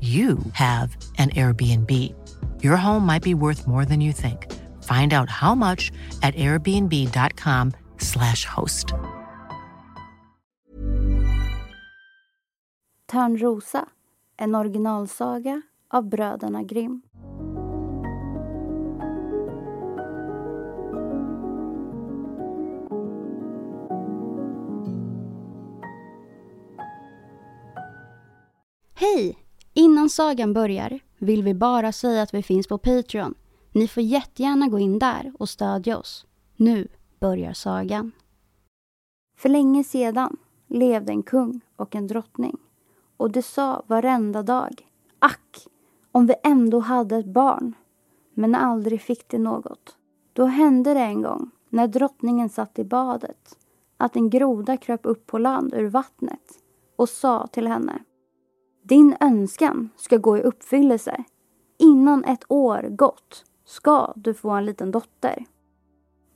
you have an Airbnb. Your home might be worth more than you think. Find out how much at airbnb.com/slash host. Törnrosa, en originalsaga av bröderna Grimm. Hej! Innan sagan börjar vill vi bara säga att vi finns på Patreon. Ni får jättegärna gå in där och stödja oss. Nu börjar sagan. För länge sedan levde en kung och en drottning. Och de sa varenda dag, ack, om vi ändå hade ett barn. Men aldrig fick de något. Då hände det en gång, när drottningen satt i badet, att en groda kröp upp på land ur vattnet och sa till henne din önskan ska gå i uppfyllelse. Innan ett år gått ska du få en liten dotter.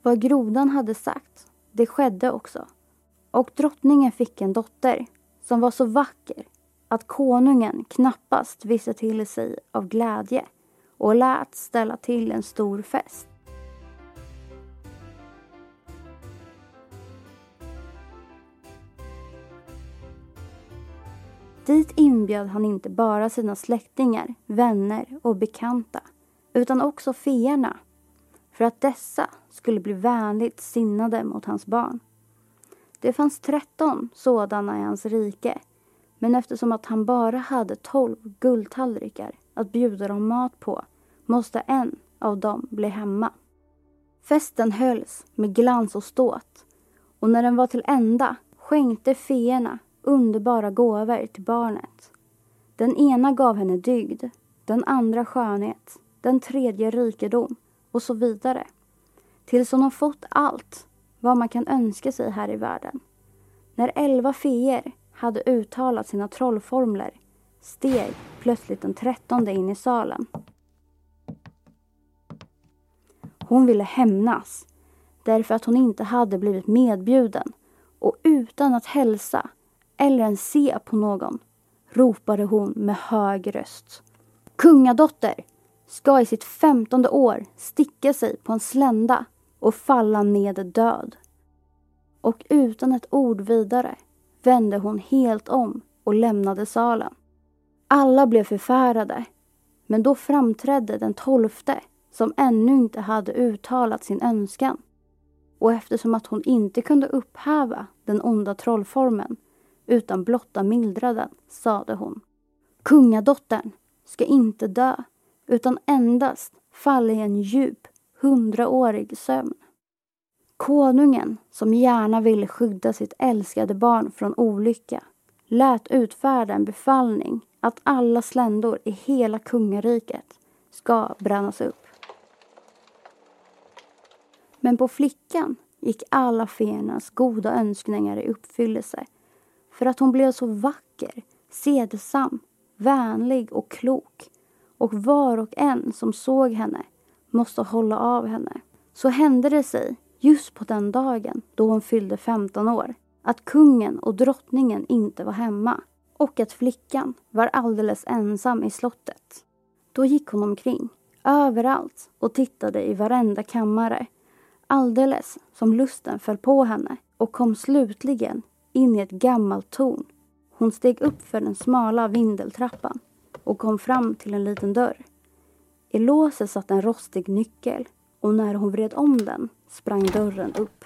Vad grodan hade sagt, det skedde också. Och drottningen fick en dotter som var så vacker att konungen knappast visste till sig av glädje och lät ställa till en stor fest. Dit inbjöd han inte bara sina släktingar, vänner och bekanta utan också feerna för att dessa skulle bli vänligt sinnade mot hans barn. Det fanns tretton sådana i hans rike men eftersom att han bara hade tolv guldtallrikar att bjuda dem mat på måste en av dem bli hemma. Festen hölls med glans och ståt och när den var till ända skänkte feerna underbara gåvor till barnet. Den ena gav henne dygd, den andra skönhet, den tredje rikedom och så vidare. Tills hon har fått allt vad man kan önska sig här i världen. När elva feer hade uttalat sina trollformler steg plötsligt den trettonde in i salen. Hon ville hämnas därför att hon inte hade blivit medbjuden och utan att hälsa eller ens se på någon ropade hon med hög röst. Kungadotter ska i sitt femtonde år sticka sig på en slända och falla ned död. Och utan ett ord vidare vände hon helt om och lämnade salen. Alla blev förfärade, men då framträdde den tolfte som ännu inte hade uttalat sin önskan. Och eftersom att hon inte kunde upphäva den onda trollformen utan blotta mildraden, sade hon. Kungadottern ska inte dö, utan endast falla i en djup, hundraårig sömn. Konungen, som gärna ville skydda sitt älskade barn från olycka, lät utfärda en befallning att alla sländor i hela kungariket ska brännas upp. Men på flickan gick alla fiendens goda önskningar i uppfyllelse. För att hon blev så vacker, sedesam, vänlig och klok. Och var och en som såg henne måste hålla av henne. Så hände det sig, just på den dagen då hon fyllde 15 år, att kungen och drottningen inte var hemma och att flickan var alldeles ensam i slottet. Då gick hon omkring, överallt och tittade i varenda kammare alldeles som lusten föll på henne och kom slutligen in i ett gammalt torn. Hon steg upp för den smala vindeltrappan och kom fram till en liten dörr. I låset satt en rostig nyckel och när hon vred om den sprang dörren upp.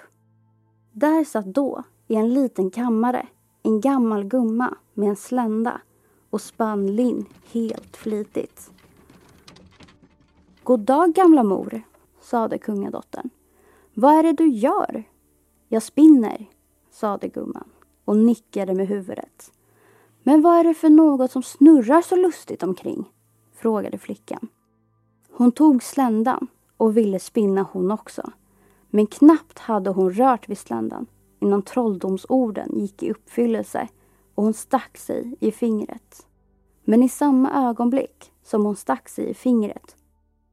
Där satt då, i en liten kammare, en gammal gumma med en slända och spann linn helt flitigt. God dag gamla mor, sade kungadottern. Vad är det du gör? Jag spinner, sade gumman och nickade med huvudet. Men vad är det för något som snurrar så lustigt omkring? frågade flickan. Hon tog sländan och ville spinna hon också. Men knappt hade hon rört vid sländan innan trolldomsorden gick i uppfyllelse och hon stack sig i fingret. Men i samma ögonblick som hon stack sig i fingret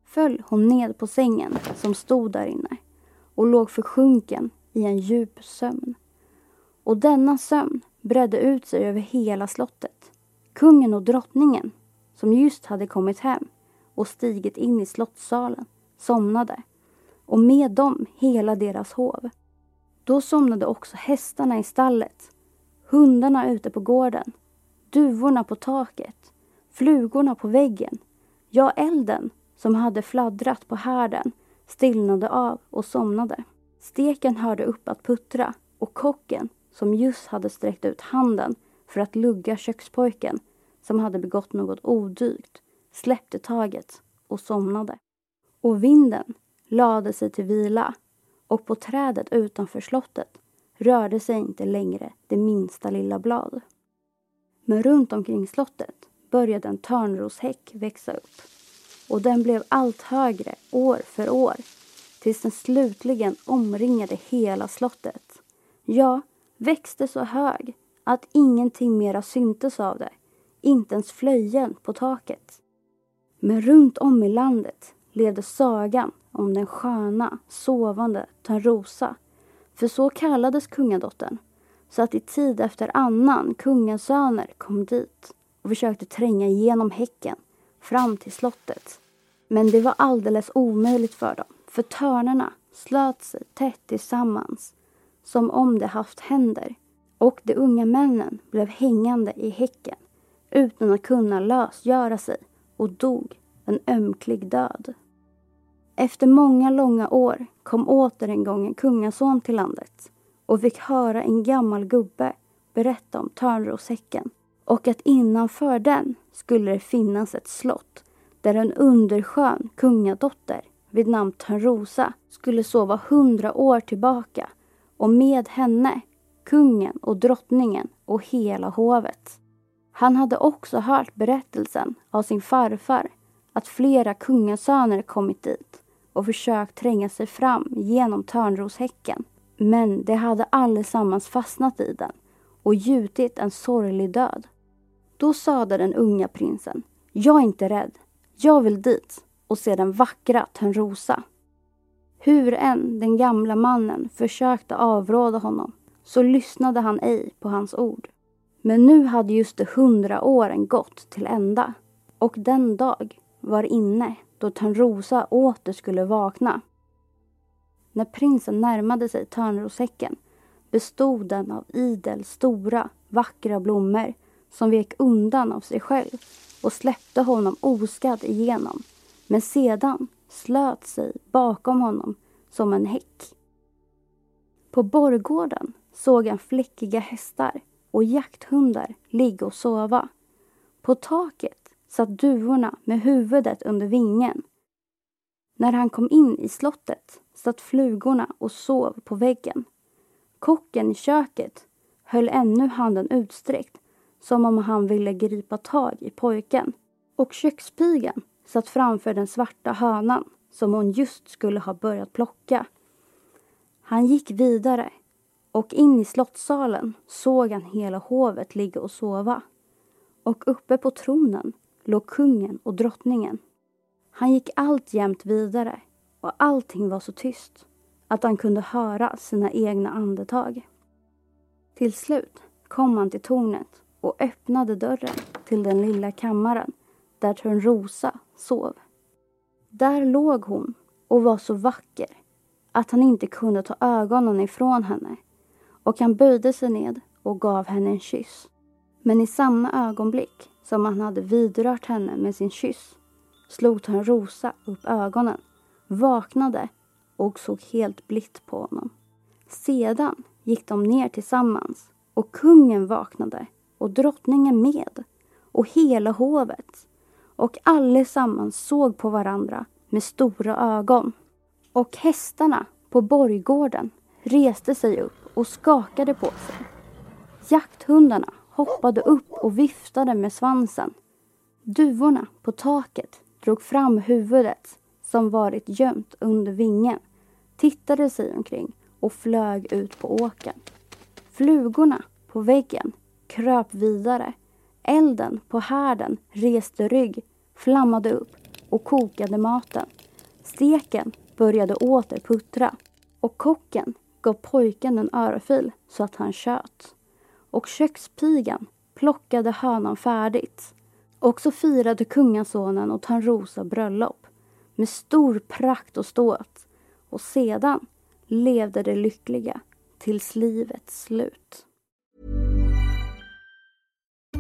föll hon ned på sängen som stod där inne och låg försjunken i en djup sömn. Och denna sömn bredde ut sig över hela slottet. Kungen och drottningen, som just hade kommit hem och stigit in i slottssalen, somnade och med dem hela deras hov. Då somnade också hästarna i stallet, hundarna ute på gården, duvorna på taket, flugorna på väggen, ja, elden som hade fladdrat på härden stillnade av och somnade. Steken hörde upp att puttra och kocken, som just hade sträckt ut handen för att lugga kökspojken som hade begått något odygt, släppte taget och somnade. Och vinden lade sig till vila och på trädet utanför slottet rörde sig inte längre det minsta lilla blad. Men runt omkring slottet började en törnroshäck växa upp och den blev allt högre år för år tills den slutligen omringade hela slottet. Ja, växte så hög att ingenting mera syntes av det, inte ens flöjen på taket. Men runt om i landet levde sagan om den sköna, sovande Törnrosa, för så kallades kungadottern, så att i tid efter annan kungasöner kom dit och försökte tränga igenom häcken fram till slottet. Men det var alldeles omöjligt för dem, för törnarna slöt sig tätt tillsammans som om de haft händer och de unga männen blev hängande i häcken utan att kunna lösgöra sig och dog en ömklig död. Efter många långa år kom åter en gång en kungason till landet och fick höra en gammal gubbe berätta om Törnroshäcken och att innanför den skulle det finnas ett slott där en underskön kungadotter vid namn Törnrosa skulle sova hundra år tillbaka och med henne kungen och drottningen och hela hovet. Han hade också hört berättelsen av sin farfar att flera kungasöner kommit dit och försökt tränga sig fram genom Törnroshäcken. Men de hade allesammans fastnat i den och gjutit en sorglig död. Då sade den unga prinsen, jag är inte rädd. Jag vill dit och se den vackra Törnrosa. Hur än den gamla mannen försökte avråda honom så lyssnade han ej på hans ord. Men nu hade just de hundra åren gått till ända och den dag var inne då Törnrosa åter skulle vakna. När prinsen närmade sig Törnroshäcken bestod den av idel stora, vackra blommor som vek undan av sig själv och släppte honom oskadd igenom men sedan slöt sig bakom honom som en häck. På borggården såg han fläckiga hästar och jakthundar ligga och sova. På taket satt duvorna med huvudet under vingen. När han kom in i slottet satt flugorna och sov på väggen. Kocken i köket höll ännu handen utsträckt som om han ville gripa tag i pojken. Och kökspigan satt framför den svarta hönan som hon just skulle ha börjat plocka. Han gick vidare och in i slottssalen såg han hela hovet ligga och sova. Och uppe på tronen låg kungen och drottningen. Han gick alltjämt vidare och allting var så tyst att han kunde höra sina egna andetag. Till slut kom han till tornet och öppnade dörren till den lilla kammaren där Törnrosa sov. Där låg hon och var så vacker att han inte kunde ta ögonen ifrån henne och han böjde sig ned och gav henne en kyss. Men i samma ögonblick som han hade vidrört henne med sin kyss slog Törnrosa upp ögonen, vaknade och såg helt blitt på honom. Sedan gick de ner tillsammans och kungen vaknade och drottningen med och hela hovet och allesammans såg på varandra med stora ögon. Och hästarna på borggården reste sig upp och skakade på sig. Jakthundarna hoppade upp och viftade med svansen. Duvorna på taket drog fram huvudet som varit gömt under vingen, tittade sig omkring och flög ut på åkern. Flugorna på väggen kröp vidare. Elden på härden reste rygg, flammade upp och kokade maten. Steken började åter puttra och kocken gav pojken en örfil så att han tjöt. Och kökspigan plockade hönan färdigt. Och så firade kungasonen och Törnrosa bröllop med stor prakt och ståt och sedan levde de lyckliga tills livets slut.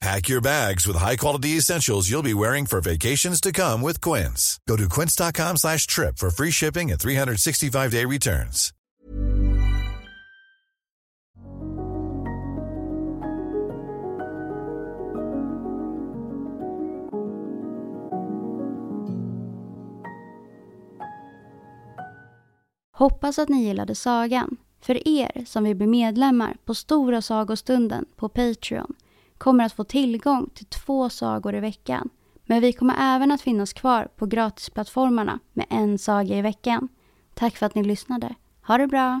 Pack your bags with high-quality essentials you'll be wearing for vacations to come with Quince. Go to quince.com slash trip for free shipping and 365-day returns. Hoppas att ni gillade sagan. För er som vill bli medlemmar på Stora sagostunden på Patreon kommer att få tillgång till två sagor i veckan. Men vi kommer även att finnas kvar på gratisplattformarna med en saga i veckan. Tack för att ni lyssnade. Ha det bra!